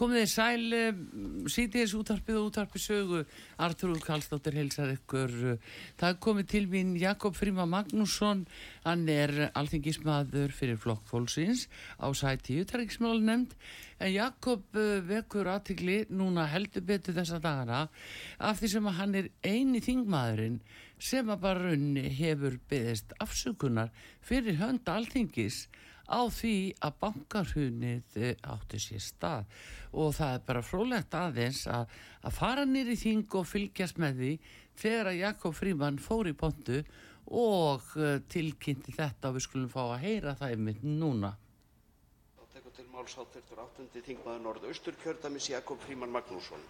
Komið þið sæl, sítiðis útvarpið og útvarpið sögu, Artur Kallstóttir heilsar ykkur. Það komið til mín Jakob Fríma Magnússon, hann er alþingismadur fyrir flokkfólksins á sæti utarriksmál nefnd. En Jakob eh, vekur aðtikli núna heldur betur þessa dagana af því sem að hann er eini þingmaðurinn sem að bara raunni hefur beðist afsökunar fyrir hönd alþingis á því að bankarhunið eh, átti sér stað og það er bara frólægt aðeins að, að fara nýri þing og fylgjast með því þegar að Jakob Fríman fór í pontu og uh, tilkynnti þetta og við skulum fá að heyra það einmitt núna. Þá tekur til máls háttvirtur áttundi þingmaður Norðaustur kjördæmis Jakob Fríman Magnússon.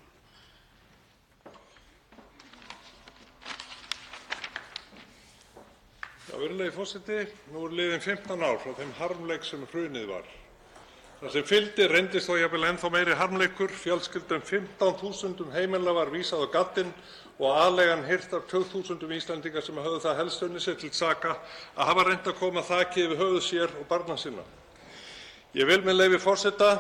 Virðulegi fósiti, nú er liðin 15 ár frá þeim harmleik sem hrunið var. Það sem fylgdi reyndist þó jafnvel ennþá meiri harmleikur, fjölskyldum 15.000 heimila var vísað á gattinn og aðlegan hirt af 2.000 Íslandingar sem höfðu það helstunni sér til saka að hafa reynd að koma þaki yfir höfuð sér og barna sinna. Ég vil með leyfi forseta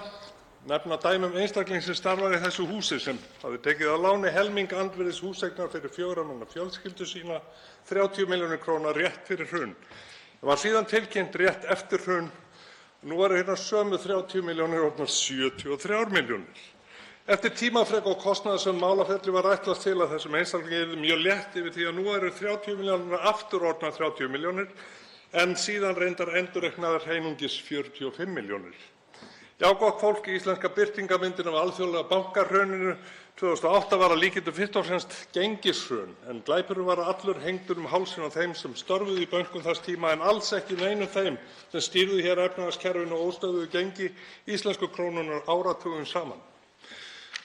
nefna dæmi um einstakling sem starfar í þessu húsi sem hafði tekið á láni helming andvirðis húseignar fyrir fjögurra manna fjölskyldu sína, 30 milljónir króna rétt fyrir hrun. Það var síðan tilkynnt rétt eftir hrun. Nú eru hérna sömu 30 milljónir orðnar 73 milljónir. Eftir tímafrek og kostnaðarsöm málaferli var ætlast til að þessum einstaklingi yrði mjög létt yfir því að nú eru 30 milljónir aftur orðnar 30 milljónir en síðan reyndar endurreiknaðar einungis 45 milljónir. Já, gott fólk, íslenska birtingarmyndin af alþjóðlega bankahruninu 2008 var að líkindum fyrst og fremst gengishrun en glæpurinn var allur hengdur um hálsinn á þeim sem störfuðu í bönkum þess tíma en alls ekki neinum þeim sem stýrðu hér efnahagskerfinu og óstöðuðu gengi íslensku krónunar áratugum saman.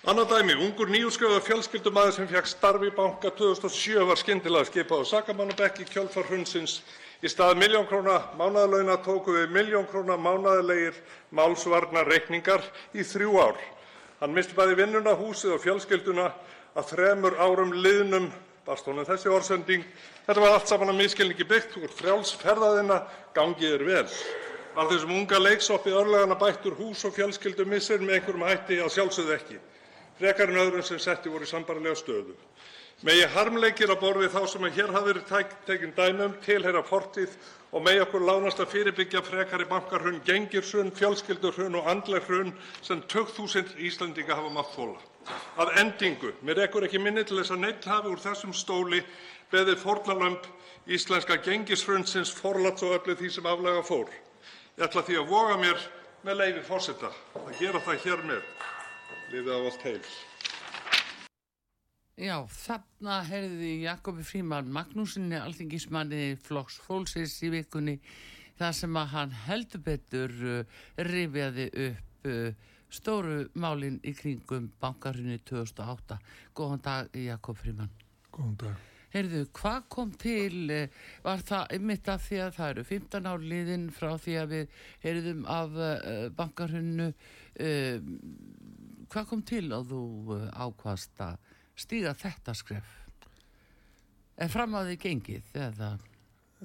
Annað dæmi, ungur nýútskrifaður fjölskyldumaður sem fékk starf í banka 2007 var skyndilega skipað á sakamannabekk í kjölfar hrunsins. Í stað milljón króna mánaðarlauna tóku við milljón króna mánaðarlegir málsvarnarreikningar í þrjú ár. Hann missti bæði vinnuna, húsið og fjölskylduna að þremur árum liðnum barst honum þessi orðsending. Þetta var allt saman að misskilningi byggt, þú ert frjáls ferðaðina, gangi þér vel. Var þessum unga leiksoppi örlagana bættur hús og fjölskyldu missir með einhverjum hætti að sjálfsögðu ekki, frekar en öðrum sem setti voru í sambarilega stöðu. Megi harmleikir á borð við þá sem hér hafa verið tekin dæmi um tilheyra fortíð og megi okkur lánast að fyrirbyggja frekari bankarhrun, gengirhrun, fjölskylduhrun og andleg hrun sem 2000 Íslendinga hafa mátt þola. Að endingu, mér ekkur ekki minni til þess að neitt hafi úr þessum stóli beðið fórnarlömb íslenska gengishrundsins forlats og öllu því sem aflaga fór. Ég ætla því að voga mér með leyfi forseta að gera það hér með. Lifið á allt heil. Já, þarna heyrði Jakobi Fríman Magnúsinni, alþingismanni Flokks Fólksins í vikunni, þar sem að hann heldur betur uh, rifjaði upp uh, stóru málinn í kringum bankarunni 2008. Góðan dag, Jakob Fríman. Góðan dag. Heyrðu, hvað kom til, uh, var það einmitt af því að það eru 15 ár liðin frá því að við heyrðum af uh, bankarunnu, uh, hvað kom til að þú ákvast að stíga þetta skref? Er fram að því gengið eða?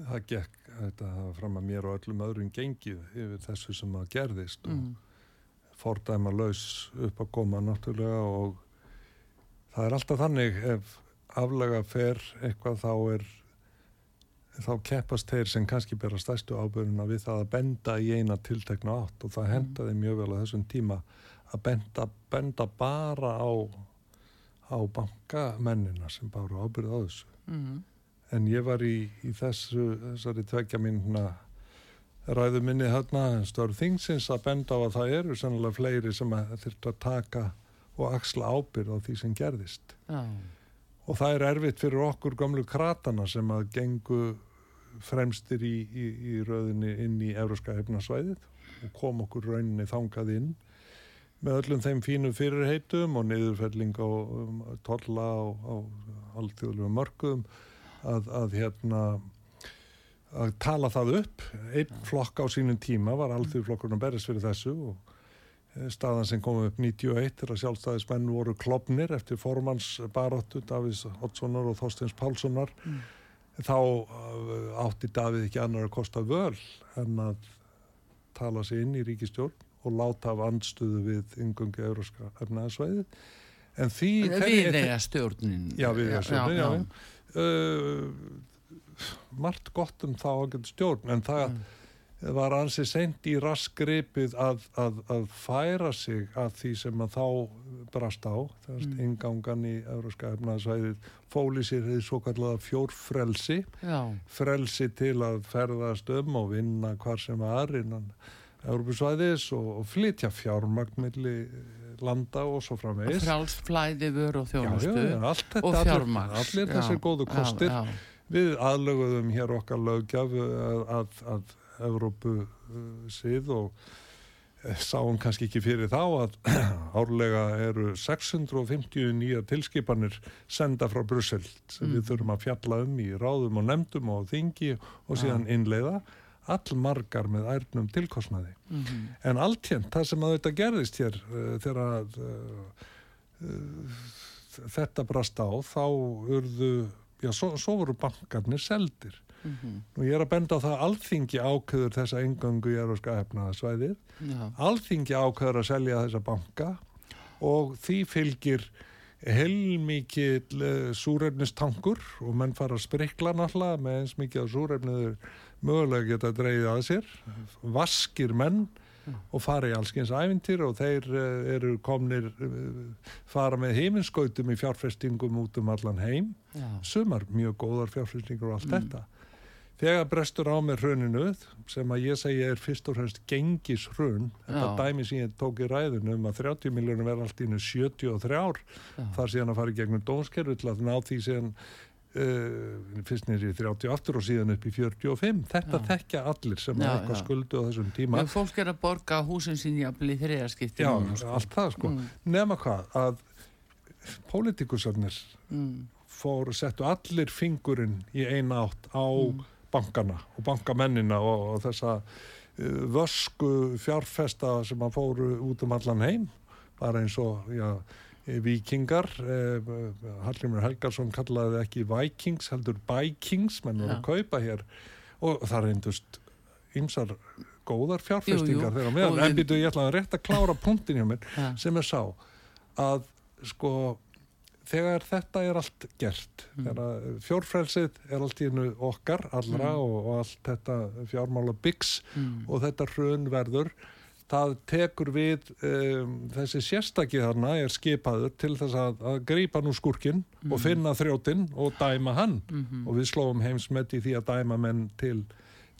Það gekk þetta fram að mér og öllum öðrum gengið yfir þessu sem að gerðist Mm. og fordæma laus upp að koma náttúrulega og það er alltaf þannig ef aflega fer eitthvað þá er þá keppast þeir sem kannski bera stærstu ábyrjuna við það að benda í eina tiltekna átt og það hendaði mjög vel á þessum tíma að benda, benda bara á á bankamennina sem báru ábyrð á þessu. Mm. En ég var í, í þessu, þessari tvekja mínuna ræðu minni hérna störf þingsins að benda á að það eru sannlega fleiri sem að þurft að taka og axla ábyrð á því sem gerðist. Já, Og það er erfitt fyrir okkur gamlu kratana sem að gengu fremstir í, í, í röðinni inn í Evróska hefnasvæðið og kom okkur rauninni þangað inn með öllum þeim fínu fyrirheitum og niðurfelling á um, tolla á, á, alþjóðlega mörgum að, að hérna að tala það upp. Einn flokk á sínum tíma var alþjóðflokkurinn að berjast fyrir þessu og eh, staðan sem kom upp 91 þegar sjálfstæðismenn voru klopnir eftir formannsbaróttu Davís Oddssonar og Þorsteins Pálssonar þá uh, átti Davíð ekki annar að kosta völ en að tala sig inn í ríkistjórn og láta af andstöðu við yngöngi euróska efnaðsvæði en því Við eiga stjórnin. Já, við eiga stjórnin, já, já. Uh, margt gott um þá að geta stjórn en það var ansið sent í raskripið að, að, að færa sig að því sem að þá brast á þess mm. ingangan í euróska efnaðsvæðið fóli sér því svo kallaða fjórfrelsi Já. frelsi til að ferðast um og vinna hvar sem var innan Európusvæðis og, og flytja fjármagnmilli landa og svo framvegis frjálst flæði vör og Já, þjónustu. já, já, og fjármagns. allir Já, þessir góðu já, kostir já. við aðlöguðum hér okkar lögjaf að, að, að Evrópu uh, síð og eh, sáum kannski ekki fyrir þá að árlega eru 650 nýja tilskipanir senda frá Brussel sem Mm. við þurfum að fjalla um í ráðum og nefndum og þingi og síðan innleiða allmargar með ærnum tilkostnaði. Mhm. En alltjent, það sem að þetta gerðist hér uh, þegar að, uh, uh, þetta brast á, þá urðu, já, svo, svo voru bankarnir seldir. Mhm. Nú ég er að benda á það að alþingi ákveður þessa engöngu í eróska efnaðasvæðið. Já. Alþingi ákveður að selja þessa banka og því fylgir heilmikið súrefnistankur og menn fara að sprikla náttúrulega með eins mikið af súrefniður mögulega geta dreigið að sér vaskir menn og fara í allskyns æfintir og þeir uh, eru komnir uh, fara með heiminskautum í fjárfestingum út um allan heim Já. sumar mjög góðar fjárfestingur og allt þetta þegar brestur á með hruninu sem að ég segja er fyrst og fremst gengis hrun þetta dæmi sem ég tók í ræðinu um að 30 miljónum verða allt í innu 73 ár Já. þar síðan að fara í gegnum dómskerfi til að ná því síðan uh, fyrst nýri í 38 og síðan upp í 45 þetta Já. þekkja allir sem Já, að eitthvað skuldu á þessum tíma Men fólk er að borga húsin sín í þriðarskipti Já, núna, sko. allt það sko Mm. nema hvað að pólitíkusarnir Mm. fór, settu allir fingurinn í eina átt á Mm. bankana og bankamennina og, og þessa uh, vösku fjárfesta sem að fóru út um allan heim bara eins og já, vikingar eh, Hallgrimur Helgarsson kallaði ekki Vikings heldur Bikings menn voru að kaupa hér og það reyndust ymsar góðar fjárfestingar þegar meðan en býtu ég ætla að rétt að klára punktin hjá mér sem er sá að sko þegar þetta er allt gert Mm. þegar fjórfrelsið er allt í hennu okkar allra Mm. og, og allt þetta fjármála byggs Mm. og þetta hrun verður það tekur við um, þessi sérstakki þarna er skipaður til þess að, að grípa nú skúrkinn og finna þrjótinn og dæma hann Mhm. og við slóum heimsmet í því að dæma menn til,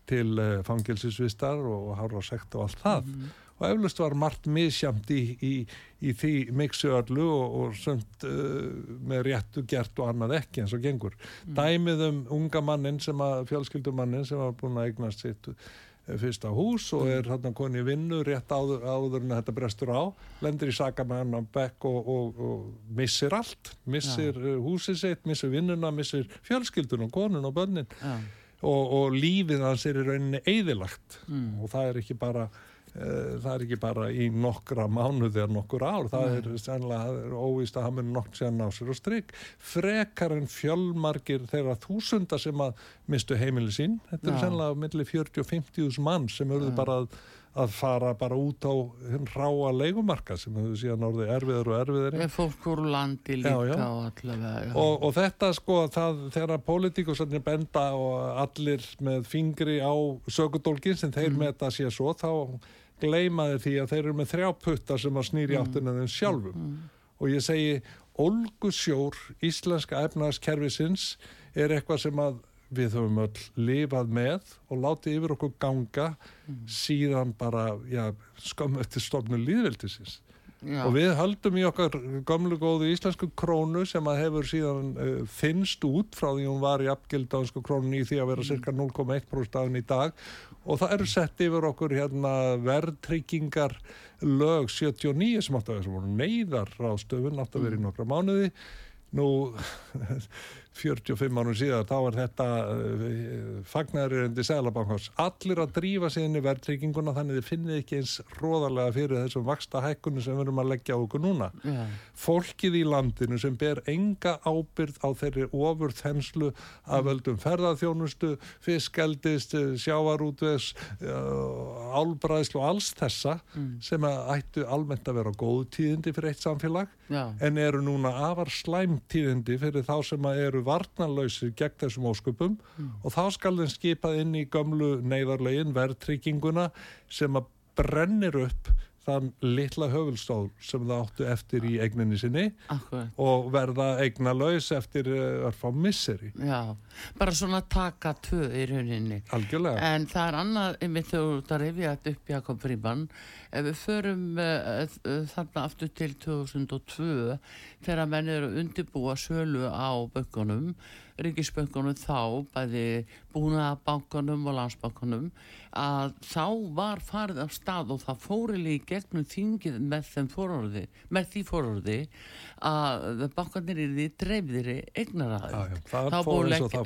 til uh, fangilsisvistar og hára sekt og allt það Mhm. og eflust var margt misjamt í, í, í því mixu öllu og, og sönd uh, með réttu gert og annað ekki eins og gengur. Dæmið um unga mannin sem að, fjölskyldumannin sem var búin að eignast sitt fyrsta hús og er hann koni vinnu rétt áður, áður en þetta brestur á lendir í saka með hann á bekk og, og, og missir allt missir ja. húsið sitt, missir vinnuna missir fjölskyldun og konun og bönnin Já. og, og lífið hans er í rauninni eðilagt Mm. og það er ekki bara það er ekki bara í nokkra mánuði eða nokkur ár, það er er óvíst að hann mun nokk sér ná sér og stryk frekar en fjölmargir þeirra þúsunda sem að mistu heimili sín, þetta er sennilega millir 40 og 50 þús mann sem auðvitað bara að, að fara bara út á ráa leigumarka sem hefur síðan orðið erfiður og erfiður Ef fólk úr landi líka Já, já. og allavega og, og þetta sko það, þegar pólitíkusarnir benda og allir með fingri á sökudólkin sem þeir meta sér svo þá gleyma þeir því að þeir eru með þrjá putta sem að snýri mm. áttina þeim sjálfum. Og ég segi ólgusjór íslenska efnaðaskerfisins er eitthvað sem að við höfum öll lifað með og látið yfir okkur ganga síðan bara já, skömmu eftir stofnu líðveldisins Já. og við höldum í okkar gamlu góðu íslensku krónu sem að hefur síðan uh, finnst út frá því hún var í apgild á einsku krónun í því að vera cirka 0,1% afn í dag. Og það eru sett yfir okkur hérna verðtryggingar lög 79 sem átt að vera neyðar á stöfun átt að vera í nokkra mánuði. Nú 45 árum síðan þá er þetta uh, fagnæðurindi Sælabankars allir að drífa inn í verðtrygginguna þannig þið finnið ekki eins róðarlega fyrir þessum vaksta hækkunum sem við erum að leggja á okkur núna Já. fólkið í landinu sem ber enga ábyrð á þeirri ofur þenslu af völdum ferðarþjónustu fiskeldist, sjávarútves uh, álbræðslu og alls þessa sem að ættu almennt að vera góð tíðindi fyrir eitt samfélag Já. en eru núna afar slæm tíðindi fyrir þá sem að eru varnarlausir gegn þessum ósköpum og þá skal þeim skipað inn í gömlu neyðarlegin verðtrygginguna sem að brennir upp þann litla höfulstól sem það áttu eftir í eigninni sinni Akkurat. og verða eignalaus eftir uh, örfá misseri. Já, bara svona taka tvö í rauninni. Algjörlega. En það er annað, einmitt þegar þú rifja þetta upp Jakob Fríman, ef við förum uh, uh, þarna aftur til 2002 þegar menn eru undirbúa sölu á böngunum, ríkisböngunum þá, bæði búnaðabankunum og landsbankunum, að þá var farið af stað og það fórili í gegnum þingið með þeim fórorði, með því fórorði að bankanir eru því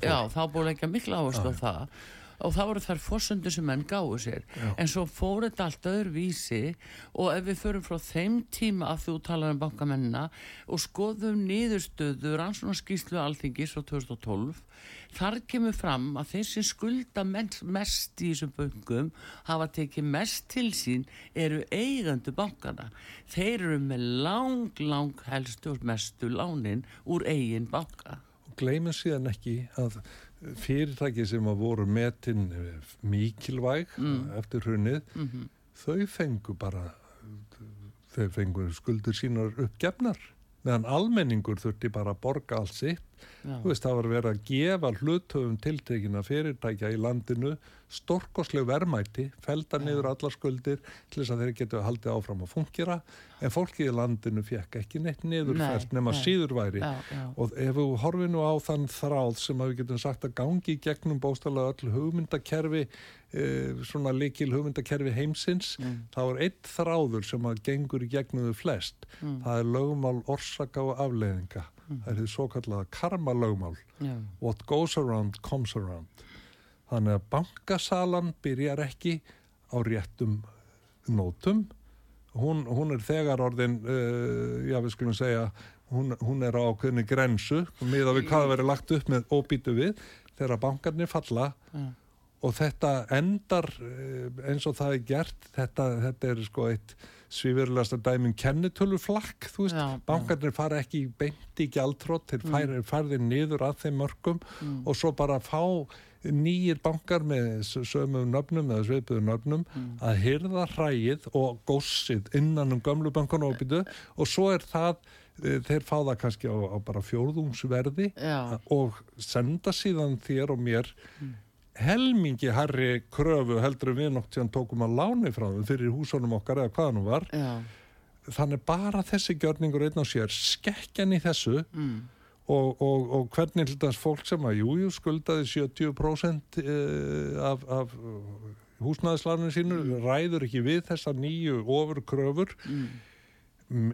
já, það Þá búið leggja mikla áherslu á það og það voru þær fórsöndu sem menn gáðu sér. En svo fór þetta allt öðru vísi og ef við förum frá þeim tíma að þú talar um bankamennina og skoðum niðurstöðu rannsónarskíslu alþingis frá 2012 þar kemur fram að þeir sem skulda mest, í þessum böngum hafa tekið mest til sín eru eigandi bankana þeir eru með lang, lang helstu og mestu lánin úr eigin banka. Og gleymum síðan ekki að fyrirtæki sem að voru metin mikilvæg eftir hrunnið, þau fengu bara, þau fengu skuldur sínar uppgefnar. Meðan almenningur þurfti bara að borga allt sitt. Veist, það var verið að gefa hlutöfum tiltekina fyrirtækja í landinu stórkosleg verðmæti, felda niður allar skuldir til þess að þeir getu haldið áfram að fungera, en fólkið í landinu fekk ekki neitt niður Nei, fælt nema nei. síður væri. Já, já. Og ef við horfum nú á þann þráð sem að við getum sagt að gangi í gegnum bóstalega öll hugmyndakerfi, e, svona likil hugmyndakerfi heimsins, þá er eitt þráður sem að gengur í gegnum við flest. Það er lögumál orsaka og afleiðinga. Það er því svo kallaða karma lögumál. Já. What goes around comes around. Þannig að bankasalan byrjar ekki á réttum nótum. Hún, hún er þegar orðin, uh, já við skulum segja, hún, hún er á ákveðni grensu, miða við hvað verið lagt upp með óbýtu við, þegar bankarnir falla Já. Og þetta endar uh, eins og það er gert, þetta, þetta er sko eitt svífurlegasta dæmin kennitöluflakk, þú veist, Já, já. bankarnir fara ekki beint í gjaldrótt, þeir færi, færði niður að þeim mörgum og svo bara fá nýjir bankar með s- sömu nöfnum eða sveipuðu nöfnum að hyrða hræið og góssið innan um gömlu bankana og og svo er það eh, þeir fá það kannski á, á bara fjórðungsverði Já. og senda síðan þér og mér helmingi herri kröfu heldur við nokt síðan tókum að láni frá þeim fyrir húsunum okkar eða hvað nú var Já. þannig bara þessi gjörningur einn á sér skekkjan í þessu Mm. og, og, og hvernig þess fólk sem að jújú skuldaði 70% eh, af, af húsnæðislarinu sínu ræður ekki við þessar nýju ofur kröfur mm.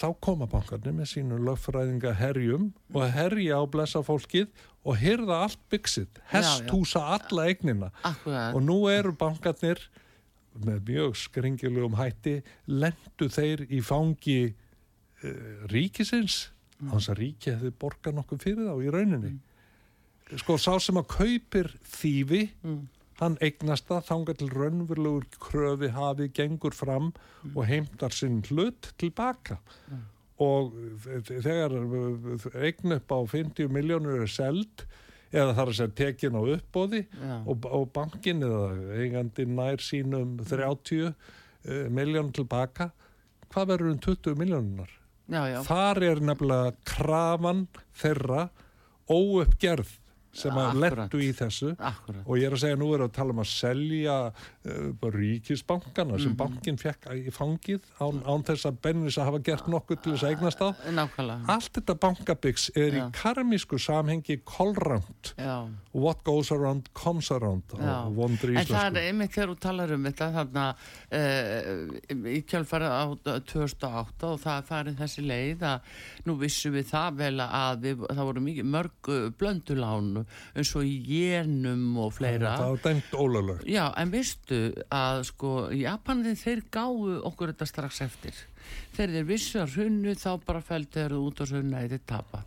Þá koma bankarnir með sínu lögfræðinga herjum og herja á blessa fólkið og hyrða allt byggsitt, hesthúsa alla eignina. Akkurat. og nú eru bankarnir með mjög skringilegum hætti lendu þeir í fangi uh, ríkisins. Mm. hans að ríki hefði borgað nokkuð fyrir þá í rauninni. Sko sá sem að kaupir þýfi hann eignast það þangað til raunverulegur kröfi hafi gengur fram og heimtar sinn hlut tilbaka og þegar eign upp á 50 miljónur er seld eða þar að segja tekin á uppbóði Já. og, og bankin eða eigandi nær sínum 30 uh, miljón tilbaka hvað verður um 20 miljónunar? Þar er nefnilega krafan þeirra óuppgerð sem að lettu í þessu Akkurat. og ég er að segja nú er að tala um að selja uh, ríkisbankana Mhm. sem bankin fekk í fangið án, án þess að bennis að hafa gert nokkuð til þess að eignast á Nákvæmlega. allt þetta bankabyggs er Já. í karmísku samhengi kolrand what goes around comes around En það er einmitt þegar þú talar um þetta þarna uh, í kjálfara á 2008 og það farin þessi leið að nú vissum við það vel að við, það voru mikið mörg blöndulán eins og í jénum og fleira. það var dæmt ólöglegt Já, en veistu að sko Japanin þeir gáu okkur þetta strax eftir. Þegar þeir vissu að hrunnu þá bara fældu þeir út og sunna eða tapa.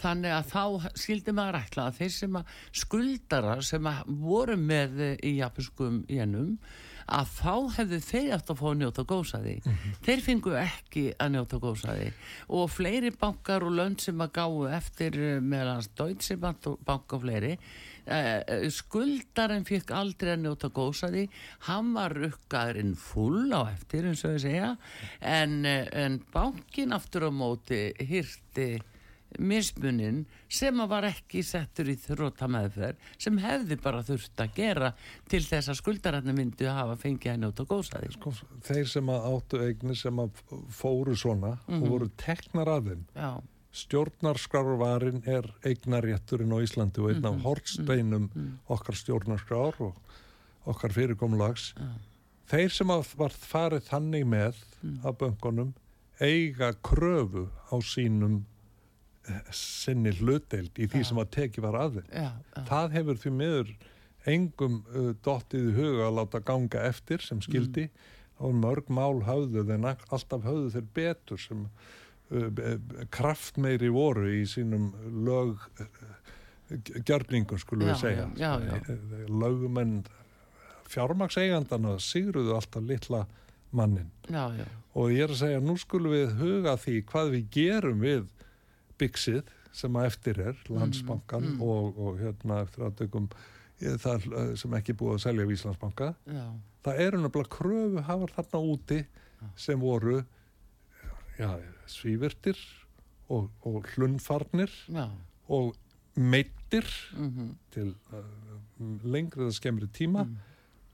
Þannig að þá skildi maður ætla að þeir sem að skuldara sem að voru með í japanskum jenum að þá hefðu þeir eftir að fá að njóta góðsaði. Þeir fengu ekki að njóta góðsaði og fleiri bankar og lönd sem að gáu eftir eh, meðan Deutsche Bank og fleiri uh, skuldarinn fekk aldrei að njóta góðsaði hann var rukkaðurinn full á eftir eins og ég segja. En, eh, en bankin aftur á móti hýrti mismunin sem að var ekki settur í þróta meðferð sem hefði bara þurft að gera til þess að skuldararnir myndu að hafa fengið að njóta góðsaði sko, þeir sem að áttu eignir sem að fóru svona Mhm. og voru teknar að þeim. Já, stjórnarskrárvarin er eignarétturinn á Íslandi og einn Mhm. af hortsteinum okkar stjórnarskrár og okkar fyrirkomlags þeir sem að var farið þannig með Mm. af böngunum eiga kröfu á sínum eh, sinni hlutdeild í því sem að teki var að þeim. Já, já, það hefur því miður engum uh, dottið huga að láta ganga eftir sem skildi og mörg mál höfðu en alltaf höfðu þeir betur sem uh, kraftmeiri voru í sínum lög uh, gjörningum skulum við segja. já, já, já. lögumenn fjármaksegandana sigruðu alltaf litla mannin já. og ég er að segja nú skulum við huga því hvað við gerum við byggsið sem að eftir er landsbankan mm. Og, og hérna eftir að tökum það eh, sem ekki búið að selja við Íslandsbanka já. það eru nefnilega kröfu hafar þarna úti sem voru já, svívirtir og, og hlunfarnir já. og meittir Mm til uh, lengri eða skemmri tíma Sumir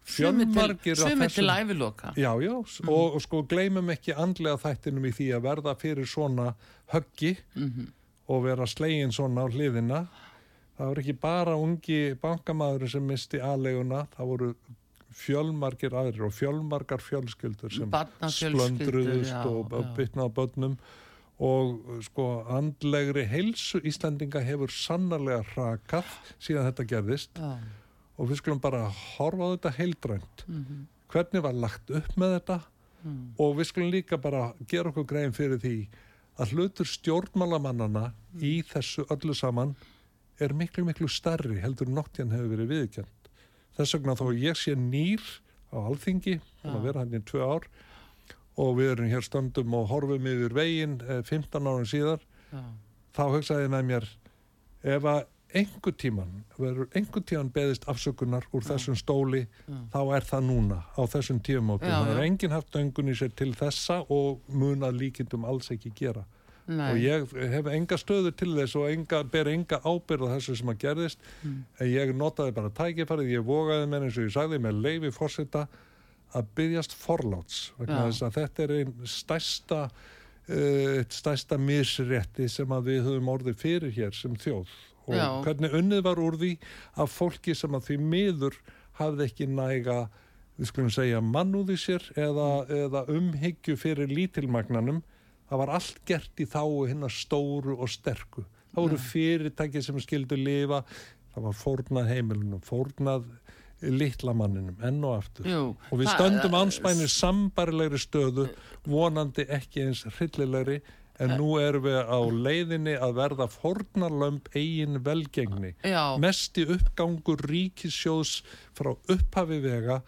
af sumir til æviloka Já, já, Mm. og, og sko gleymum ekki andlega þættinum í því að verða fyrir svona höggi Mhm. og vera slegin svona á hliðina. Það voru ekki bara ungi bankamaður sem misti aðleguna, það voru fjölmargir aðrir og fjölmargar fjölskyldur sem splöndruðust og já. bytna á börnum og sko andlegri heilsu Íslandinga hefur sannarlega hrakað síðan þetta gerðist já, og við skulum bara horfa á þetta heildrænt Mhm. hvernig var lagt upp með þetta Mm. og við skulum líka bara gera okkur grein fyrir því að hlutur stjórnmálamannana í þessu öllu saman er miklu miklu stærri heldur noktjan hefur verið viðkjönd þess vegna þó ég sé nýr á alþingi, að Já. vera hann í tvö ár og við erum hér stöndum og horfum yfir veginn eh, 15 árum síðar já, þá hugsaði ég mér ef að einhver tíman verður einhver tíman beðist afsökunar úr þessum stóli þá er það núna á þessum tíumótum Já, það er enginn haft döngun í sér til þessa og mun að líkindum alls ekki gera. Nei. og ég hef enga stöðu til þess og enga, ber enga ábyrð á þessu sem að gerðist. Mm. en ég notaði bara tækifærið, ég vogaði mér eins og ég sagði með leifi fórseta að byggjast forláts vegna þess að þetta er einn stærsta uh, eitt stærsta misrétti sem að við höfum orðið fyrir hér sem þjóð og Já. hvernig unnið var úr því af fólki sem að því miður hafði ekki næga við skulum segja mannúði sér eða, eða umhyggju fyrir lítilmagnanum það var allt gert í þáu hinnar stóru og sterku. Það voru fyrirtæki sem skildu lifa það var fórnað heimilunum fórnað litla manninum enn og aftur. Jú, og við stöndum anspænir sambarilegri stöðu vonandi ekki eins hryllilegri en nú erum við á leiðinni að verða fórnarlömb eigin velgengni. Já, mesti uppgangur ríkissjóðs frá upphafi vega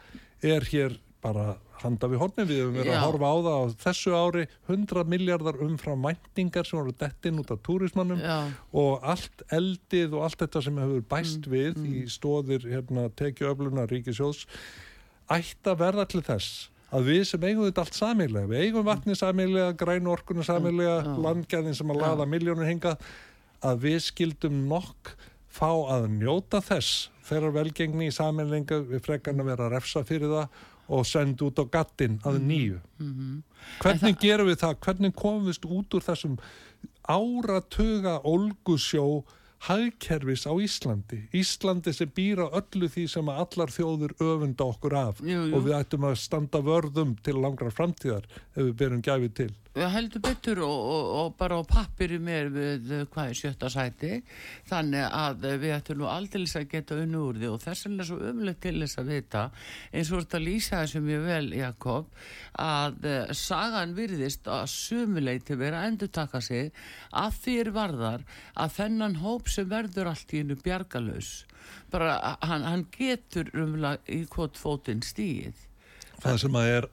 er hér bara handa við horni við höfum verið að horfa á það á þessu ári. 100 miljardar umfram væntingar sem voru dettin út af túrismannum já, og allt eldið og allt þetta sem hefur bæst Mm, við í stóðir hérna, tekjuöfluna ríkisjóðs ætti að verða til þess að við sem eigum þetta allt samilega við eigum vatni samilega, grænu orkunu samilega Já. landgæðin sem að laða miljónur hingað að við skildum nokk fá að njóta þess þeirra velgengni í saminlinga við frekarna vera að refsa fyrir það og senda út á gattin að nýju. Hvernig gerum við það? Hvernig við út úr þessum áratuga olgusjó hagkerfis á Íslandi? Íslandi sem býra öllu því sem allar þjóður öfunda okkur af Jú, jú. og við ættum að standa vörðum til langra framtíðar ef við berum gæfi til. Heldur betur og, og, og bara á pappiri mér við eh, hvað er sjötta sæti. Þannig að eh, við ættum nú aldrei að geta unni úr því og þess vegna er svo umlegt til þess að vita eins og þetta lýsa þessu mjög vel Jakob að uh, sagan virðist að sumuleiti vera að endurtaka sig að er varðar að þennan hóp sem verður allt í hennu bjargalös bara hann, hann getur umlega í hvort fótinn stíð Það sem að er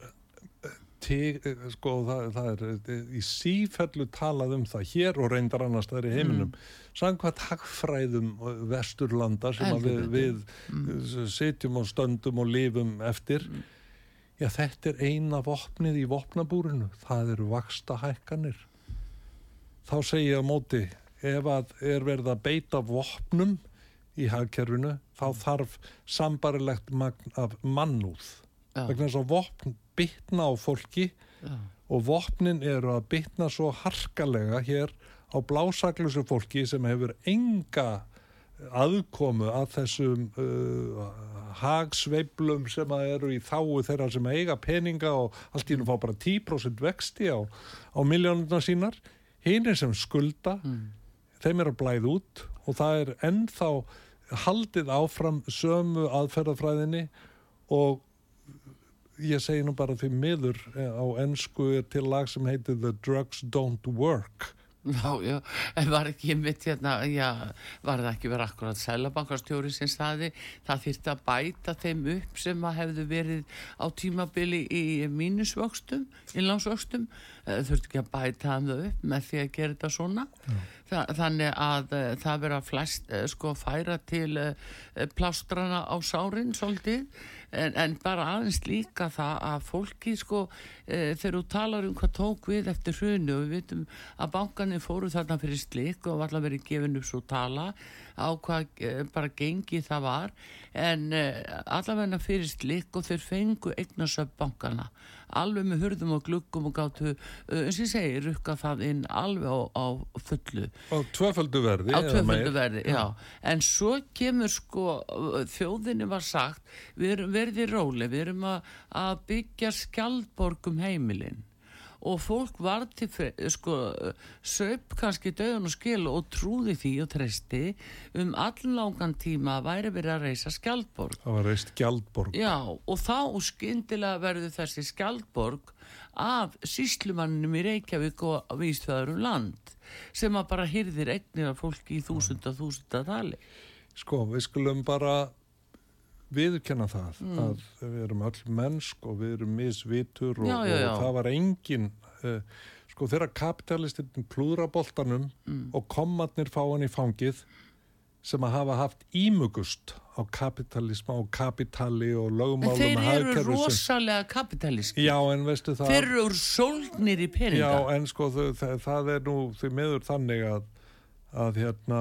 til, sko, það, það er eh, í sífellu talað um það hér og reyndar annars það er í heiminum. Mm. samkvæmt hagfræðum vesturlanda sem við, við mm. sitjum og stöndum og lifum eftir já þetta er eina vopnið í vopnabúrinu það eru vaksta hækkanir þá segi ég á móti ef að er verið að beita vopnum í hagkerfinu þá þarf sambarilegt magn af mannúð. Vegna þess að vopn bytna á fólki Já. og vopnin eru að bytna svo harkalega hér á blásaklusu fólki sem hefur enga aðkomu að þessum uh, hagsveiflum sem að eru í þáu þeirra sem eiga peninga og allt í nú fá bara 10% vexti á, á miljónuna sínar hinn sem skulda þeim er að blæða út og það er ennþá haldið áfram sömu aðferðafræðinni og ég segi nú bara því miður eh, á ennsku er til lag sem heitir The Drugs Don't Work. Já, já, en var ekki mitt hérna, já, var það ekki verið akkurat sælabankastjóri sem staði, það þyrfti að bæta þeim upp sem að hefðu verið á tímabili í mínusvöxtum, innlánsvöxtum, Eh, þurfti ekki að bæta það upp með því að gera þetta svona. Þa, þannig að uh, það vera flest sko færa til plástrana á sárin svolítið, en, en bara aðeins líka það að fólki sko, þegar þú talar um hvað tók við eftir hrunu og við vitum að bankanir fóru þarna fyrir slik og var alltaf verið gefin upp svo tala á hvað eh, bara gengi það var. En uh, allavegna fyrir slik og þeir fengu eignasöp bankana alveg með hurðum og gluggum og gáttu, uh, eins og ég segi, rukka það inn alveg á, á fullu. Á tvöföldu verði á tvöföldu verði, já. En svo kemur sko, þjóðinni var sagt, við erum verði róli, við erum að, að byggja skjaldborgum heimilinn og fólk var til, sko, söp kannski döðun og skil og trúði því og treysti um allangan tíma að væri verið að reysa skjaldborg. það var reist gjaldborg Já, og þá skyndilega verður þessi skjaldborg af síslumanninum í Reykjavík og vísþöður um land sem að bara hyrðir eignir af fólki í þúsunda þúsunda tali. sko við skulum bara viðurkenna það Mm. að við erum öll mennsk og við erum misvitur og, Já, já, já. og það var engin uh, sko þegar kapitalistinn klúðra boltanum Mm. og komatnir fá hann í fangið sem að hafa haft ímugust á kapitalisma og kapitali og En lögmálum þeir eru rosalega kapitalíski. Já, en veistu það Þeir eru sólgnir í peninga. Já, en sko það, það er nú því miður þannig að að hérna,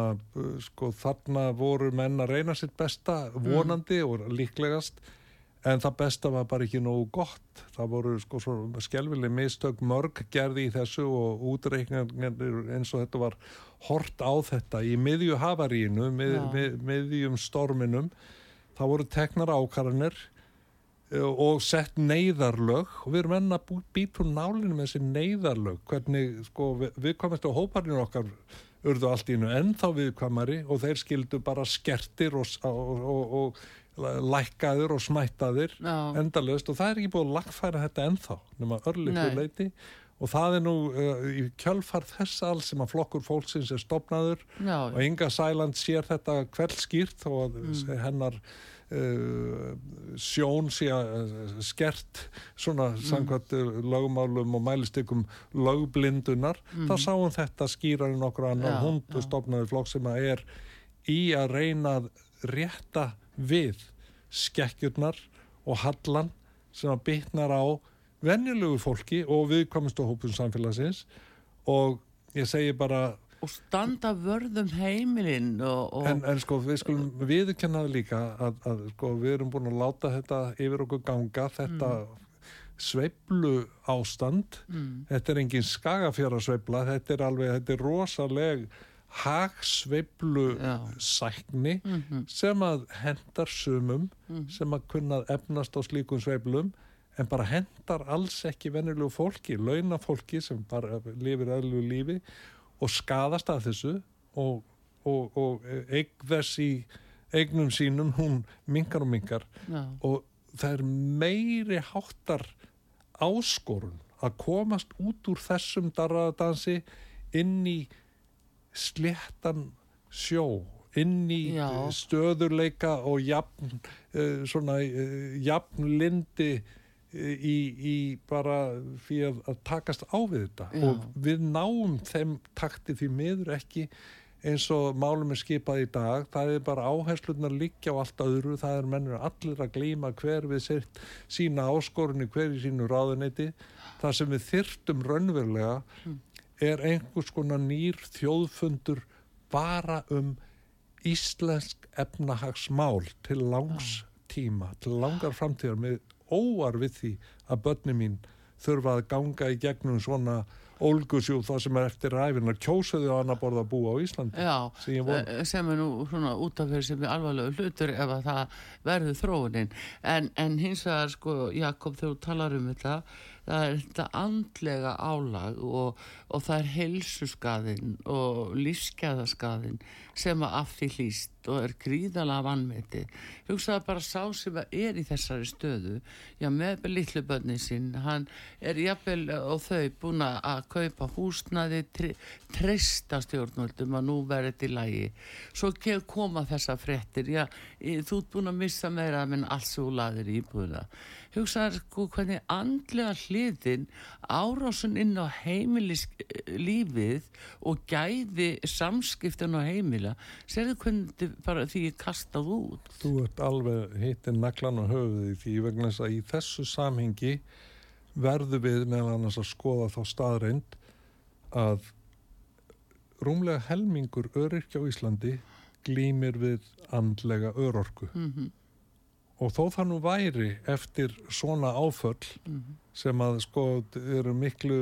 sko þarna voru menn að reyna sitt besta vonandi og líklegast en það besta var bara ekki nógu gott. Það voru sko svo skelvileg mistök mörg gerði í þessu og útreikningar eins og þetta var hort á þetta í miðju havarínu mið, mið, miðjum storminum. Það voru teknar ákvarðanir eh, og sett neyðarlög. Og við erum enn að bú- býta úr nálinu með þessi neyðarlög. Hvernig sko við, við komast á hóparinu okkar urðu allt í einu ennþá viðkvæmari og þeir skildu bara skertir og, og, og, og lækkaðir og smættaðir Já. endalaust og það er ekki búið að lagfæra þetta ennþá nema örlítið leiti og það er nú uh, í kjölfar þess alls sem að flokkur fólksins er stopnaður Já, og Inga Sæland sér þetta kveldskýrt og Mm. hennar uh, sjón sé uh, skert svona Mm. samkvæmt uh, lögmálum og mælistykum lögblindunar þá sáum þetta skýrar en okkur annar Mm. Já, hund já. stopnaði flokk sem að er í að reyna að rétta við skekkjurnar og hallan sem að bytnar á venjulegu fólki og viðkomistu hópum samfélagsins og ég segi bara og standa vörðum heimilinn og, og En, en sko við skulum viðurkenna það líka að, að sko við erum búin að láta þetta yfir okkur ganga, þetta sveiflu ástand, þetta er engin skagafjara sveifla, þetta er alveg, þetta er rosaleg hagsveiflu Já. sækni sem að hendar sumum sem að kunna að efnast á slíkum sveiflum en bara hendar alls ekki venjulegu fólki, launa fólki sem bara lifir eðlulegu lífi og skadast að þessu og, og, og eign þess í eignum sínum, hún minkar og minkar já, og það er meiri háttar áskorun að komast út úr þessum darraðadansi inn í sléttan sjó inn í Já. eh, stöðurleika og jafn uh, svona uh, jafn lindi eh, í, í bara fyrir að, takast á við þetta. Já. og við náum þeim takti því miður ekki eins og málum er skipað í dag. Það er bara áherslunar liggja á allt öðru. Það er mennur allir að glíma hver við sitt sína áskorunni hver í sínu ráðuneyti. Það sem við þyrtum raunverulega er einhvers konar nýr þjóðfundur bara um íslensk efnahagsmál til langs tíma, til langar framtíðar með óar við því að börni mín þurfa að ganga í gegnum svona ólgusjú það sem er eftir ræfina kjósuðu á annar borða að búa á Íslandi já sem eh, sem er nú svona út af fyrir sem er alvarlega hlutur ef að það verður þróunin. En, en hins vegar sko Jakob þegar þú talar um þetta það er þetta andlega álag og, og það er heilsuskaðin og lífsgæðaskaðin sem að af því hlýst og er gríðalega vannmeti hugsaði bara sá sem að er í þessari stöðu. Já með litlu bönni sín. Hann er jafnvel og þau búin að kaupa húsnaði tre, treysta stjórnvöldum að nú verði til lægi svo ke- koma þessa fréttir. Já, í- þú ert búin að missa meira en alls þú laðir í hugsaði sko hvernig andlega hliðin árásun inn á heimilislífið og gæði samskiptin á heimila serðu hvernig bara því ég kastað út? Þú ert alveg hittin naglan á höfuði því vegna þess að í þessu samhengi verður við meðal annars að skoða þá staðreind að rúmlega helmingur öryrkja á Íslandi glýmir við andlega örorku. Mm og þó það nú væri eftir svona áföll sem að sko miklu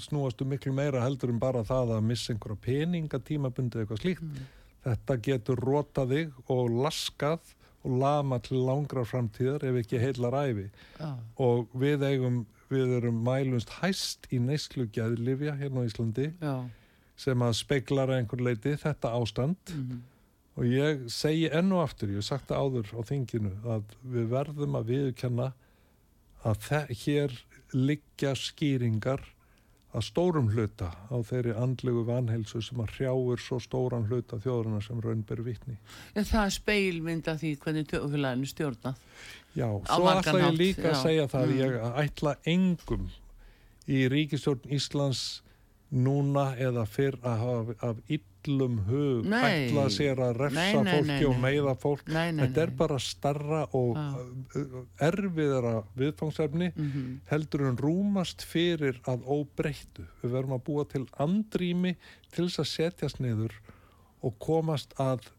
snúastu miklu meira heldur en bara það að missa einhverja peninga tímabundi eitthvað slíkt þetta getur rotað þig og laskað og lama til langrar framtíðar ef ekki heilar æfi já, og við eigum við erum mælumst hæst í neyslu geðlifja hérna á Íslandi já, sem að speglar að einhver leiti þetta ástand. Mhm, og ég segi enn og aftur, ég hef sagt það áður á þinginu að við verðum að viðkenna að þe- hér liggja skýringar að stórum hluta á þeirri andlegu vanheilsu sem að hrjáir svo stóran hluta þjóðurna sem raun ber vitni. Já, það er speilmynd af því hvernig tjóðfélaginu stjórnað Já, Á svo ætla ég líka að já. segja það að Mm. ég ætla engum í ríkistjórn Íslands núna eða fyrr að hafa af illum hug ætla sér að refsa Nei, nei, fólki nei, og meiða fólk. Þetta er bara starra og uh, erfiðara viðfangsefni Mhm. heldur en rúmast fyrir að óbreyttu. Við verðum að búa til andrými til þess að setjast niður og komast að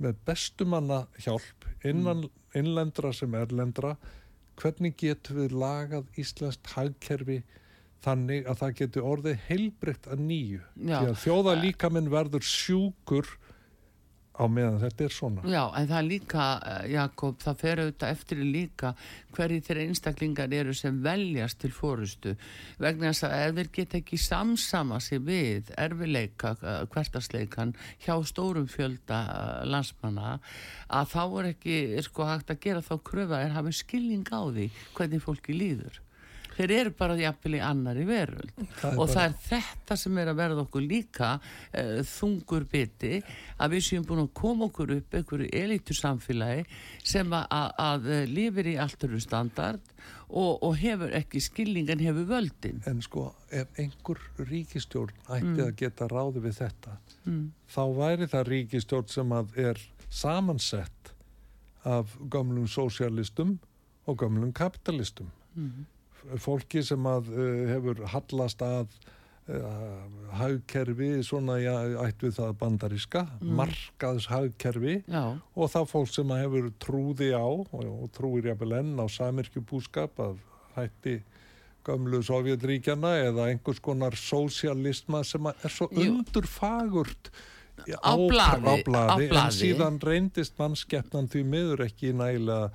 með bestumanna hjálp innan innlendra sem erlendra hvernig getum við lagað Íslandst hagkerfi þannig að það getur orðið heilbreytt að nýju. Já. Því að þjóða líka minn verður sjúkur á meðan þetta er svona. Já, en það líka, eh, Jakob, það fer auðvitað eftir líka hverju þeirra einstaklingar eru sem veljast til fórustu vegna þess að ef þeir geta ekki samsama sig við erfileika, eh, hvertasleikan hjá stórum fjölda eh, landsmanna að þá er ekki er sko hægt að gera þá kröfa er hafi skilning á því hvernig fólki líður. Þeir eru bara jafnvel í annari veröld Það og bara- það er þetta sem er að verða okkur líka uh, þungur biti að við séum búin að koma okkur upp einhverju elitu samfélagi sem að, að, að eh, lifir í allt öru standard og, og hefur ekki skilningan hefur völdin En sko, ef einhver ríkistjórn ætti að geta ráði við þetta, mm. þá væri það ríkistjórn sem að er samansett af gömlum sósialistum og gömlum kapitalistum. Mm. Fólki sem að uh, hefur hallast að uh, hagkerfi svona já, ætt við það bandaríska markaðs hagkerfi Já, og það fólk sem að hefur trúði á og, trúir jafnvel enn á samirkjubúskap af hætti gömlu Sovjetríkjana eða einhvers konar sósialisma sem að er svo Jú. undurfagurt á blaði, á blaði. en síðan reyndist mannskeppnan því miður ekki nægilega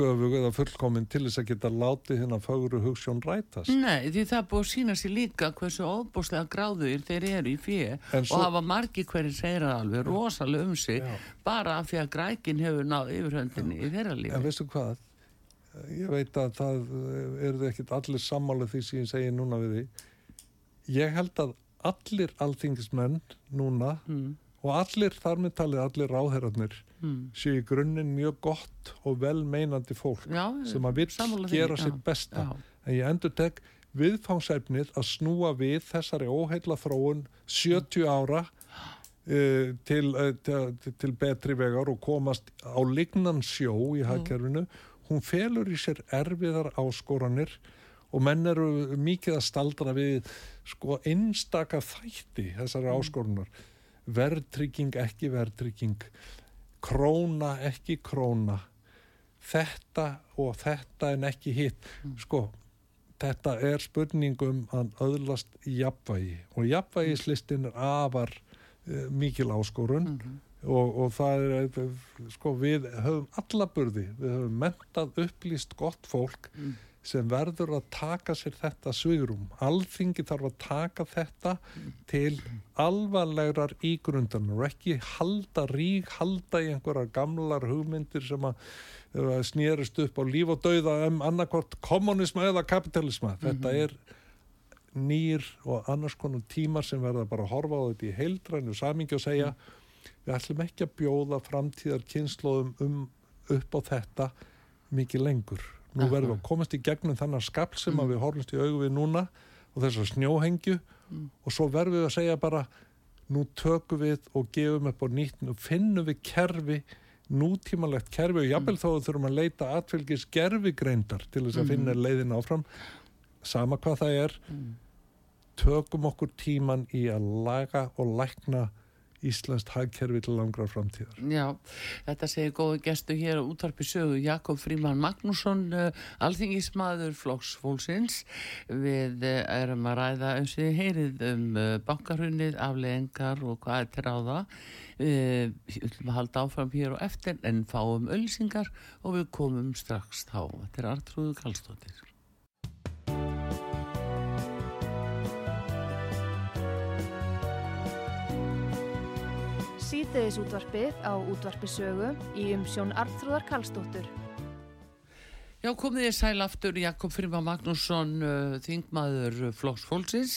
göfug eða fullkomin til þess að geta látið hérna faguru hugssjón rætast nei, því það búið að sína sér líka hversu óbúslega gráður þeir eru í fjö En og svo- hafa margi hverjir segir alveg rosalega um sig Já. bara af því að grækin hefur náð yfirhöndinni í þeirra En lífi. veistu hvað? Ég veit að það eru þið ekkit allir sammála því sem ég segi núna við því. Ég held að allir alþingismenn núna Mm, og allir þar með talið allir ráðherrarnir mm. séu í grunninn mjög gott og vel meinandi fólk Já, sem að því, gera já, sitt besta. já. En ég endur tek viðfangsefnið að snúa við þessari óheila þróun 70 ára uh, til, uh, til, til betri vegar og komast á lignan sjó í hagkerfinu. Hún felur í sér erfiðar áskoranir og menn eru mikið að staldra við sko einstaka þætti þessari áskorunar. Verðtrygging, ekki verðtrygging, króna, ekki króna, þetta og þetta en ekki hitt. Sko, þetta er spurningum að öðlast jafnvægi og jafnvægislistin er afar uh, mikil áskorun og, og það er eh, sko við höfum alla burði við höfum mentað upplýst gott fólk sem verður að taka sér þetta svigrum alþingi þarf að taka þetta til alvarlegrar ígrundan og ekki halda rík halda í einhverjar gamlar hugmyndir sem að uh, snerist upp á líf og dauða um annarkvort kommunisma eða kapitalisma þetta er nýr og annars konar tímar sem verða bara að horfa á þetta í heildrænu samingi og segja við ætlum ekki að bjóða framtíðar kynnslóðum um, upp á þetta mikið lengur. Nú verðum við að komast í gegnum þannig skapl sem að við horfumst í augu við núna og þessar snjóhengju. Og svo verðum við að segja bara nú tökum við og gefum upp á nýtt og finnum við kerfi nútímalegt kerfi og jafnvel þó að þurfum að leita atfylgis gerfigreindar til þess að finna leiðin áfram. Sama hvað það er tökum okkur tíman í að laga og lækna Íslandst hagkerfi til langrar framtíðar. Já, þetta segir góðu gestu hér á útvarpi sögu Jakob Fríman Magnússon, uh, alþingismadur Flóks Fólksins. Við uh, erum að ræða um sig heyrið um uh, bankarunnið, afleðingar og hvað er til ráða. Við ætlum að halda áfram hér og eftir en fáum ölsingar og við komum strax þá. Þetta er Artrúðu Kallstóttir. Síðdeðis útvarpið á útvarpi sögu í umsjón Arnþróðar Karlsdóttur. Já, komið þið sæl aftur Jakob Fríma Magnússon, uh, þingmaður uh, Flóks Fólksins.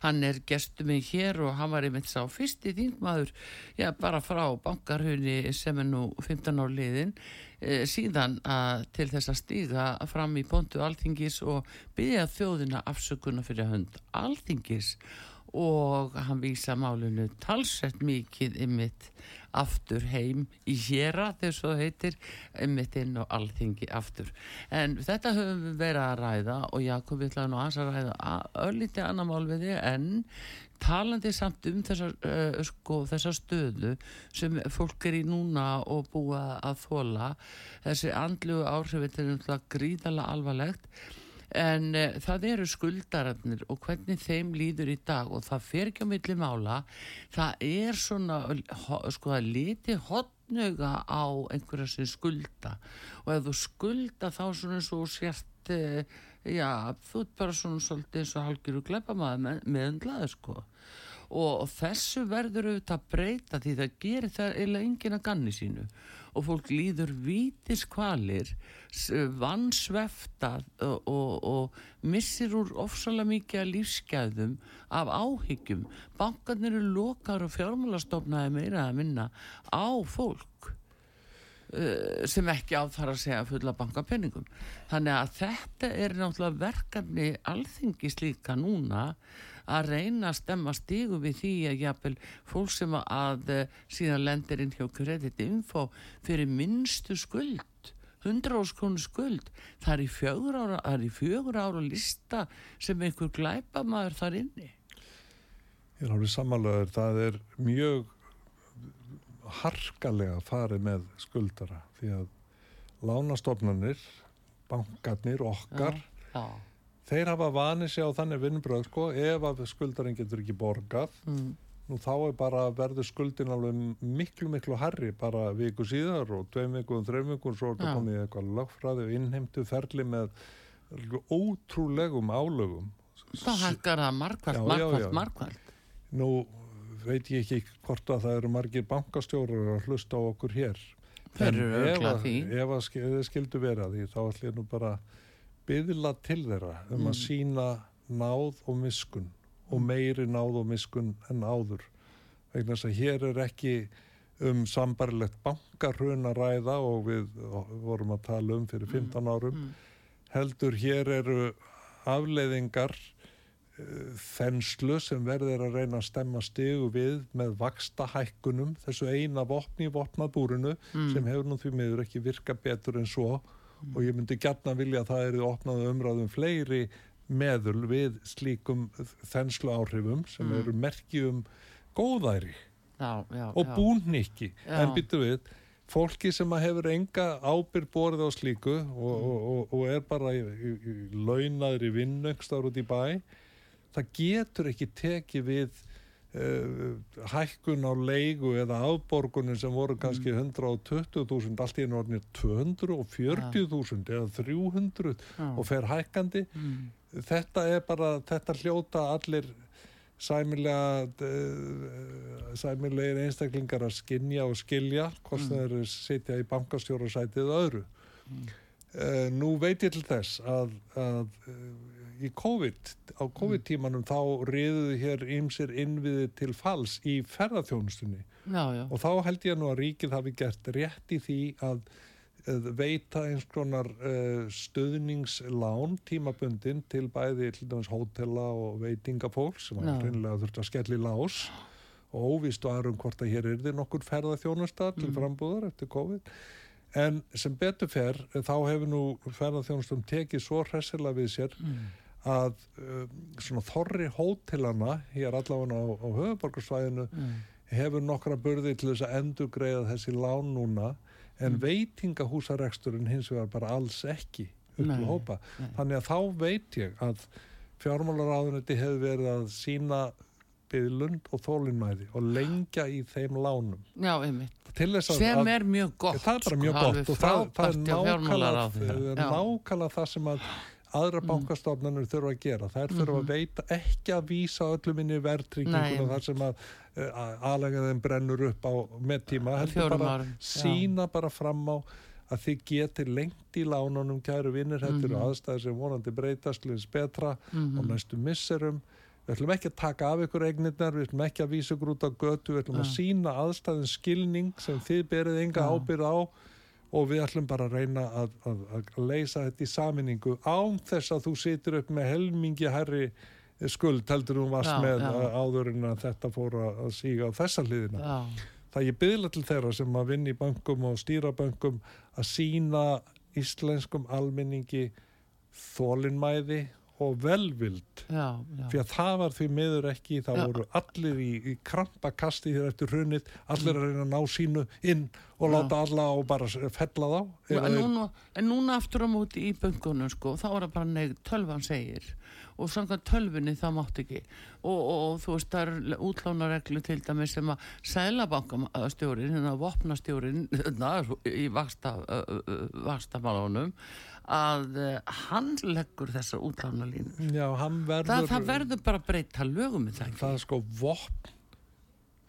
Hann er gestur mig hér og hann var einmitt sá fyrsti þingmaður, já, bara frá bankarhunni sem er nú 15 ár liðin, uh, síðan að, til þess að stíga fram í pontu alþingis og byggja þjóðina afsökunna fyrir hönd alþingis og hann vísa málinu talsett mikið ymmit aftur heim í héra þess að heitir ymmit inn og alþingi aftur. En þetta höfum við verið að ræða og Jakob við ætlaði nú að ræða öllítið annar mál við þig en talandi samt um þessa, uh, sko, þessa stöðu sem fólk er í núna og búa að þóla þessi andlugu áhrif þetta er náttúrulega gríðala alvarlegt en uh, það eru skuldararnir og hvernig þeim líður í dag og það fer ekki á milli mála. Það er svona sko að liti hotnuga á einhverja sem skulda. Og ef þú skulda þá svona þú sért uh, já, þú ert bara svona svolítið eins og halgir og glepa maður með, meðundlaði sko og þessu verður auðvitað að breyta því það gerir það eiginlega enginn að ganni sínu. Og fólk líður vítis kvalir vannsveftað og, og, og missir úr ofsalega mikið að lífsgæðum af áhyggjum. Bankarnir eru lokar og fjármálastofnaði meira að minna á fólk uh, sem ekki á þar að segja fulla bankapenningum þannig að þetta er náttúrulega verkefni alþingis líka núna að reyna að stemma stígu við því að jafnvel fólk sem að síðan lendir inn hjá kredit info fyrir minnstu skuld 100 áskonu skuld það er í fjögur ára, í fjögur ára lista sem einhver glæpamaður þar inni. Ég er alveg samanlegaður, það er mjög harkalega farið með skuldara því að lánastofnanir, bankarnir, okkar, Já, þeir hafa vanið sér á þannig vinnbröð sko, ef að skuldarinn getur ekki borgað, mm, nú þá er bara verður skuldin alveg miklu, miklu harri bara viku síðar og tveim vikum, þreim vikum, svo er þetta Já. komið eitthvað lögfræði og innheimtu ferli með ótrúlegum álögum. þá hækkar það markvælt, Já, já, markvælt, já. markvælt. Nú veit ég ekki hvort að það eru margir bankastjórar að hlusta á okkur hér. Þeir eru ef örugglega að- því. Ef að sk- ef þið skildu vera því þá ætlum ég nú bara byðla til þeirra um að sína náð og miskun og meiri náð og miskun en áður. Vegna þess að hér er ekki um sambarlegt bankarhrun að ræða og við vorum að tala um fyrir 15 árum. Heldur hér eru afleiðingar uh, þenslu sem verður að reyna að stemma stigu við með vaksta hækkunum, þessu eina vopni í vopnabúrinu sem hefur nú því miður ekki virka betur en svo og ég myndi gætna vilja að það eru opnað umræðum fleiri meðul við slíkum þenslu áhrifum sem eru merkjum góðæri Já, já, og búnnikki en byttu við fólki sem hefur enga ábyrg borið á slíku og, og, og, og er bara í, í, í launaðri vinnöngstar út í bæ það getur ekki tekið við hækkun á leigu eða afborgunin sem voru kannski 120.000 allt í einu orðinir 240.000 eða 300 og fer hækkandi. Þetta er bara, þetta hljóta allir sæmilega uh, sæmilegir einstaklingar að skinja og skilja hvort mm. þeir sitja í bankastjórasætið öðru. Uh, nú veit ég til þess að, að í COVID á COVID-tímanum þá riðuðu hér ýmsir innviði til falls í ferðarþjónustunni og þá held ég nú að ríkið hafi gert rétt í því að veita eins konar uh, stöðningslán tímabundin til bæði hótela og veitingafólk sem var reynilega þurft að skelli lás. Og óvíst var um hvort að hér er þið nokkur ferðarþjónusta til frambúðar eftir COVID. En sem betur fer eh, þá hefur nú ferðarþjónustum tekið svo hressilega við sér að uh, svona þorri hótelana hér allavega á, á höfuborgarsvæðinu hefur nokkra burði til þess að endur greiða þessi lán núna en veitingahúsareksturinn hins vegar bara alls ekki upp Nei, til hópa. Þannig að þá veit ég að fjármálaráðuniti hefur verið að sína byðlund og þólinnmæði og lengja í þeim lánum. já, einmitt. Sem er mjög gott. það er bara mjög gott og það, það er nákvæmlega það sem að aðra Mm. bankastofnanur þurfa að gera. Þær þurfa að veita ekki að vísa öllum inn í verðtrygginguna þar sem að uh, aðlega þeim brennur upp á með tíma. Heldur bara já. sína bara fram á að þið geti lengt í lánunum kæru vinnir, þetta Mhm. eru aðstæðir sem vonandi breytast lins betra og næstu misserum við ætlum ekki að taka af ykkur eignirnar við ætlum ekki að vísa á götu við ætlum að sína aðstæðin skilning sem þið berið enga ábyrð á og við ætlum bara að reyna að, að, að leysa þetta í saminningu án þess að þú situr upp með helmingi herri skuld heldur þú varst Já, með já. áður en að þetta fór að síga á þessa hliðina Já, það ég byðla til þeirra sem að vinna í bankum og stýra bankum að sína íslenskum almenningi þólinmæði og velvild já, já. fyrir að það var því miður ekki það Já. voru allir í, í krampakasti hér eftir hrunið, allir að reyna að ná sínu inn og láta alla og bara fella þá En en núna aftur á móti í böngunum sko, þá er það bara neyð tölvan segir og samkvæmt tölvunni það mátt ekki. Og, og, og þú veist það er útlánareglu til dæmis sem að sælabankastjórin, hérna vopnastjórin hérna, í vaksta, vakstamálunum að uh, hann leggur Já, hann verður það, það verður bara að breyta lögum með það það er sko vopn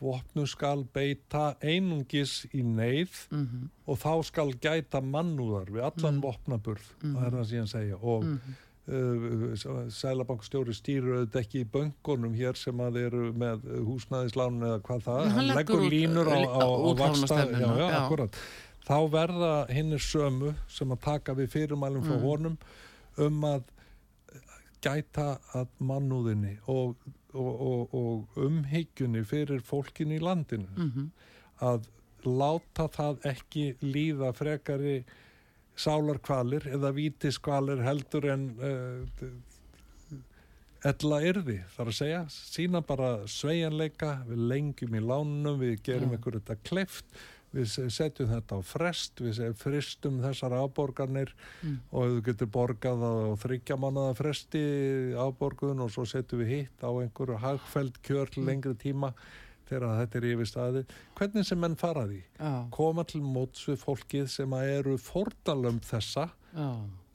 vopnu skal beita einungis í neyð Mhm. og þá skal gæta mannúðar við allan vopnaburð það er það sem ég segja og Mhm. uh, Sælabankstjóri stýrur auðvitað ekki í böngunum hér sem að eru með húsnæðislán eða hvað það, Nei, hann leggur línur á, á, á vaksta, þá verða hinnir sömu sem að taka við fyrirmælum Mm. frá honum um að gæta að mannúðinni og, og, og, og umhyggjunni fyrir fólkin í landinu Mhm. að láta það ekki líða frekari sálarkvalir eða vítiskvalir heldur en uh, ella yrði, þar að segja sína bara sveigjanleika við lengjum í lánunum, við gerum Já. ykkur þetta kleift, við se- setjum þetta á frest, við fristum þessar afborgarnir Mm. og þú getur borgað á þryggja mánuða fresti afborgun og svo setjum við hitt á einhverju hagfæld kjör til lengri tíma þegar þetta er yfir staði hvernig sem menn fara því Já, koma til móts við fólkið sem að eru fórnalömb þessa já,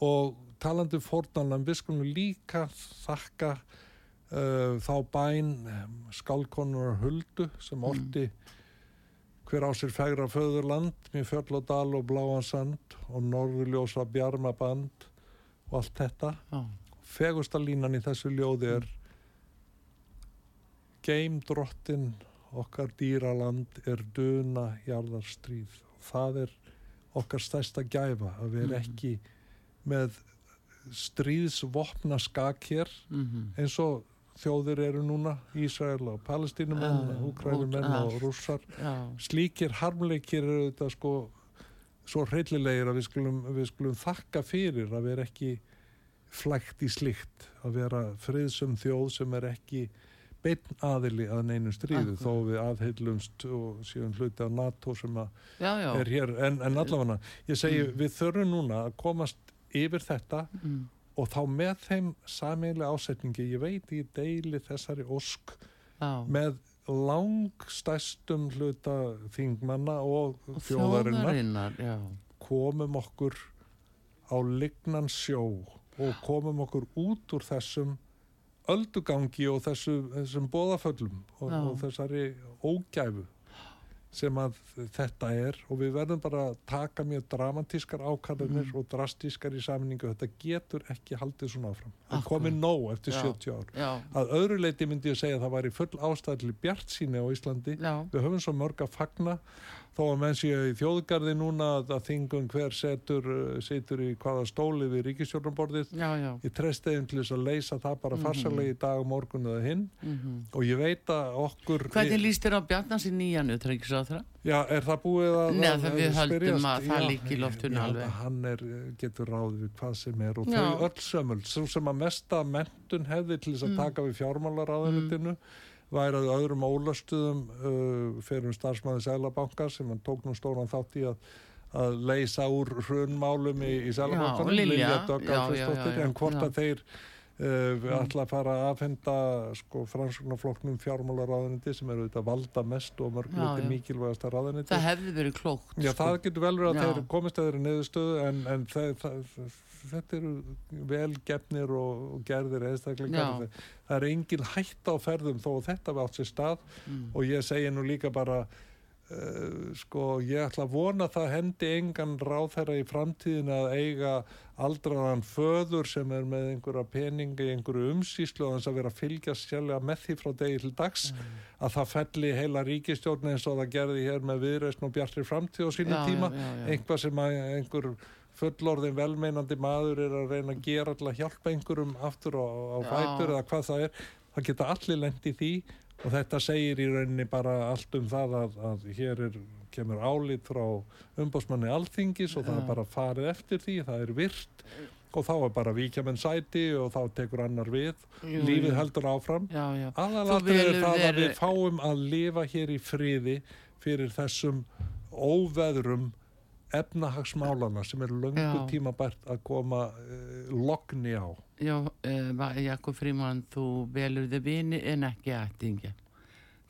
og talandi um fórnalömb við skulum líka þakka uh, þá bæn um, skálkonunar Huldu sem orti hver á sér fægra föðurland með fjöll og dal og bláan sand og norðurljósa bjarmaband og allt þetta. Já, fegursta línan í þessu ljóði er geim drottin okkar dýraland er duna jarðarstríð. Það er okkar stærsta gæfa að vera Mhm. ekki með stríðsvopna skak hér mhm, eins og þjóðir eru núna Ísrael og Palestínumenn, Já, Úkrænumenn og og rússar. Já, slíkir harmleikir eru þetta sko svo hryllilegir að við skulum, við skulum þakka fyrir að vera ekki flækt í slíkt að vera friðsum þjóð sem er ekki beinn aðili að neinu stríðu Akkurat. þó við aðheilumst og síðan hluti af NATO sem já, já, er hér. En, en allavega ég segi Mm. við þurfum núna að komast yfir þetta mm, og þá með þeim sameiginlega ásetningi ég veit ég deili þessari ósk já, með langstæstum hluta þingmanna og og þjóðarinnar. þjóðarinnar, komum okkur á lignan sjó og komum okkur út úr þessum öldugangi og þessu, þessum bóðaföllum og, og þessari ógæfu sem að þetta er og við verðum bara að taka mjög dramatískar ákvarðanir Mhm. og drastískar í saminningu þetta getur ekki haldið svona áfram. Það komið nóg eftir Já. 70 ár. Já, að öðru leiti myndi ég segja að það væri full ástæðli bjart síni á Íslandi. Já, við höfum svo mörg að fagna. Þó að menn séu í þjóðgarði núna að þingum hver setur uh, situr í hvaða stóli við já, ég treyst þeim til þess að leysa það bara Mhm. farsalega í dag, morgun eða hinn. Mhm. og ég veit að okkur Hvernig líst þér á Bjarnars í nýjan utryggisáþra? Já, er það búið að Nei, að- það við höldum að það liggi í held alveg. Hann er, getur ráðið við hvað sem er og Já. þau öll sömul svo sem að mesta mentun hefði til þess að Mm. taka við fjármálaráðunitinu væri að öðrum ólöstuðum uh, fyrir um starfsmæði Sælabanka sem hann tók nú stóran þátt í að að leysa úr hrunmálum í, í Sælabankanum, Já, Lilja. Dögg Já, já, Alfreðsdóttir, já, já. en hvort Já. að þeir uh, ætla að fara að afhenda sko, framsóknarflokknum fjármálaráðuniti sem eru þetta valda mest og mörg já. mikilvægasta ráðuniti Það hefði verið klókt. Já, sko. það getur vel verið að þeir komist að þeirri niðurstöðu en, en það, það, þetta eru vel gefnir og, og gerðir eðstaklingar. Það er engin hætt á ferðum þó þetta var átt sér stað Mm. og ég segi nú líka bara uh, sko, ég ætla að vona að það hendi engan ráðherra í framtíðin að eiga aldraðan föður sem er með einhverja peninga í einhverju umsýslu og þess að vera að fylgjast sjálflega með því frá degi til dags að það felli heila ríkistjórn eins og það gerði hér með viðreisn og bjartri framtíð á sínu Já, tíma. já, já, einhvað sem að einhver fullorðin velmeinandi maður er að reyna að gera til að hjálpa einhverjum aftur á, á fætur eða hvað það er. Það geta allir lent í því og þetta segir í rauninni bara allt um það að, að hér er, kemur álít frá umbósmanni alþingis og það er bara farið eftir því, það er virt. Og þá er bara víkja menn sæti og þá tekur annar við, Jú, lífið jú. heldur áfram. Aðalatrið er það að við fáum að lifa hér í friði fyrir þessum óveðrum efnahagsmálana sem er löngu Já. tímabært að koma uh, logni á. Já, uh, Jakob Fríman, þú velur þið vini en ekki ættingja.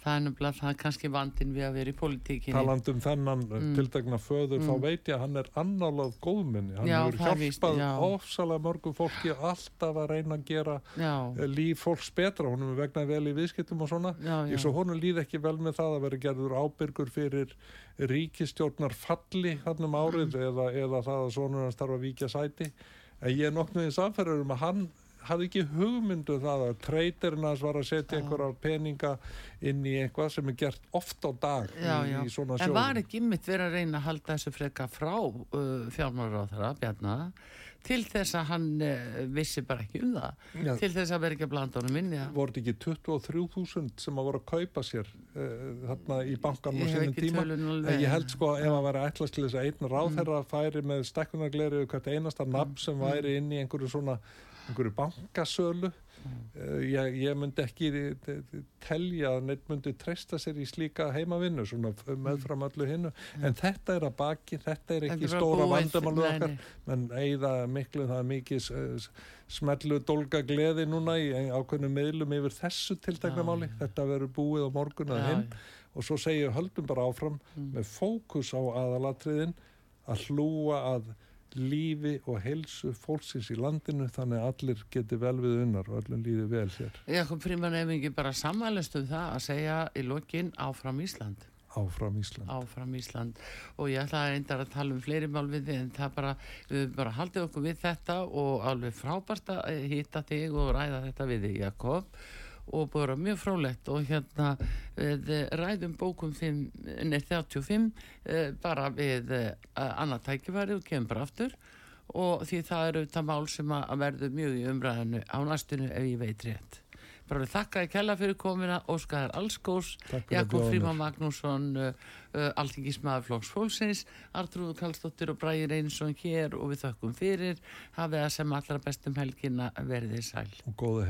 Það er nefnilega það er kannski vandin við að vera í politíkinni. Talandi um þennan mm. Mm. tildagna föður, þá Mm. veit ég að hann er annálað góðminni. Hann Já, hefur er hjálpað já. ofsalega mörgum fólki alltaf að reyna að gera Já, eh, líf fólks betra. Hún er vegna vel í viðskiptum og svona. Ég svo honum líð ekki vel með það að vera gerður ábyrgur fyrir ríkistjórnar falli hann um árið Mm. eða, eða það að sonur hans þarf að víkja sæti. En ég er nokkuð í samferður um að hann hafði ekki hugmyndu það að treytirinn hans var að setja Já. einhverja peninga inn í eitthvað sem er gert oft á dag Já, í, já. í svona En var sjóðum. ekki mitt verið að reyna að halda þessu freka frá uh, fjármálaráðara, Bjarnar, til þess að hann uh, vissi bara ekki um það, Já. til þess að vera ekki að blanda honum inn í það. þetta ekki 23.000 sem að voru að kaupa sér uh, þarna í Ég hef sínum tíma ég held sko ef að vera ætlast til þess að einn ráðherra Mm. færi með stekkunargleri og hvert einasta nafn sem væri inn í einhverju svona einhverju bankasölu. Uh, ég, ég myndi ekki eh, telja að neitt myndi treysta sér í slíka heimavinnu svona meðfram öllu hinnu en þetta er að baki, þetta er ekki stóra vandamálu okkar. menn eigða miklu það er mikið uh, smellu dolga gleði núna í ákveðnum miðlum yfir þessu tiltekna Já, máli, já. þetta verður búið á morgun að hinn. og svo segja höldum bara áfram Mm. með fókus á aðalatriðin að hlúa að lífi og heilsu fólksins í landinu þannig að allir geti vel við unnar og öllum líði vel hér. Jakob Fríman ef ekki bara sammælist um það að segja í lokin áfram Ísland. Áfram Ísland. áfram Ísland. Og ég ætla að reyndar að tala um fleiri mál við þig en það bara, við bara haldið okkur við þetta og alveg frábært að hitta þig og ræða þetta við þig Jakob og bara mjög frálegt og hérna við ræðum bókum 5, nei, 35 eh, bara við eh, annað tækifæri og kemur bara aftur. Og því það eru þetta mál sem að verður mjög í umræðinu á næstinu ef ég veit rétt. Bara við þakka þér kella fyrir komina Óskar að Jakob Fríman. Magnússon uh, Alþingismæður Flóks Fólksins Artrúð Kallstóttir og Bræði Reynsson hér og við þökkum fyrir. Hafið það sem allra bestum helgina verðið sæl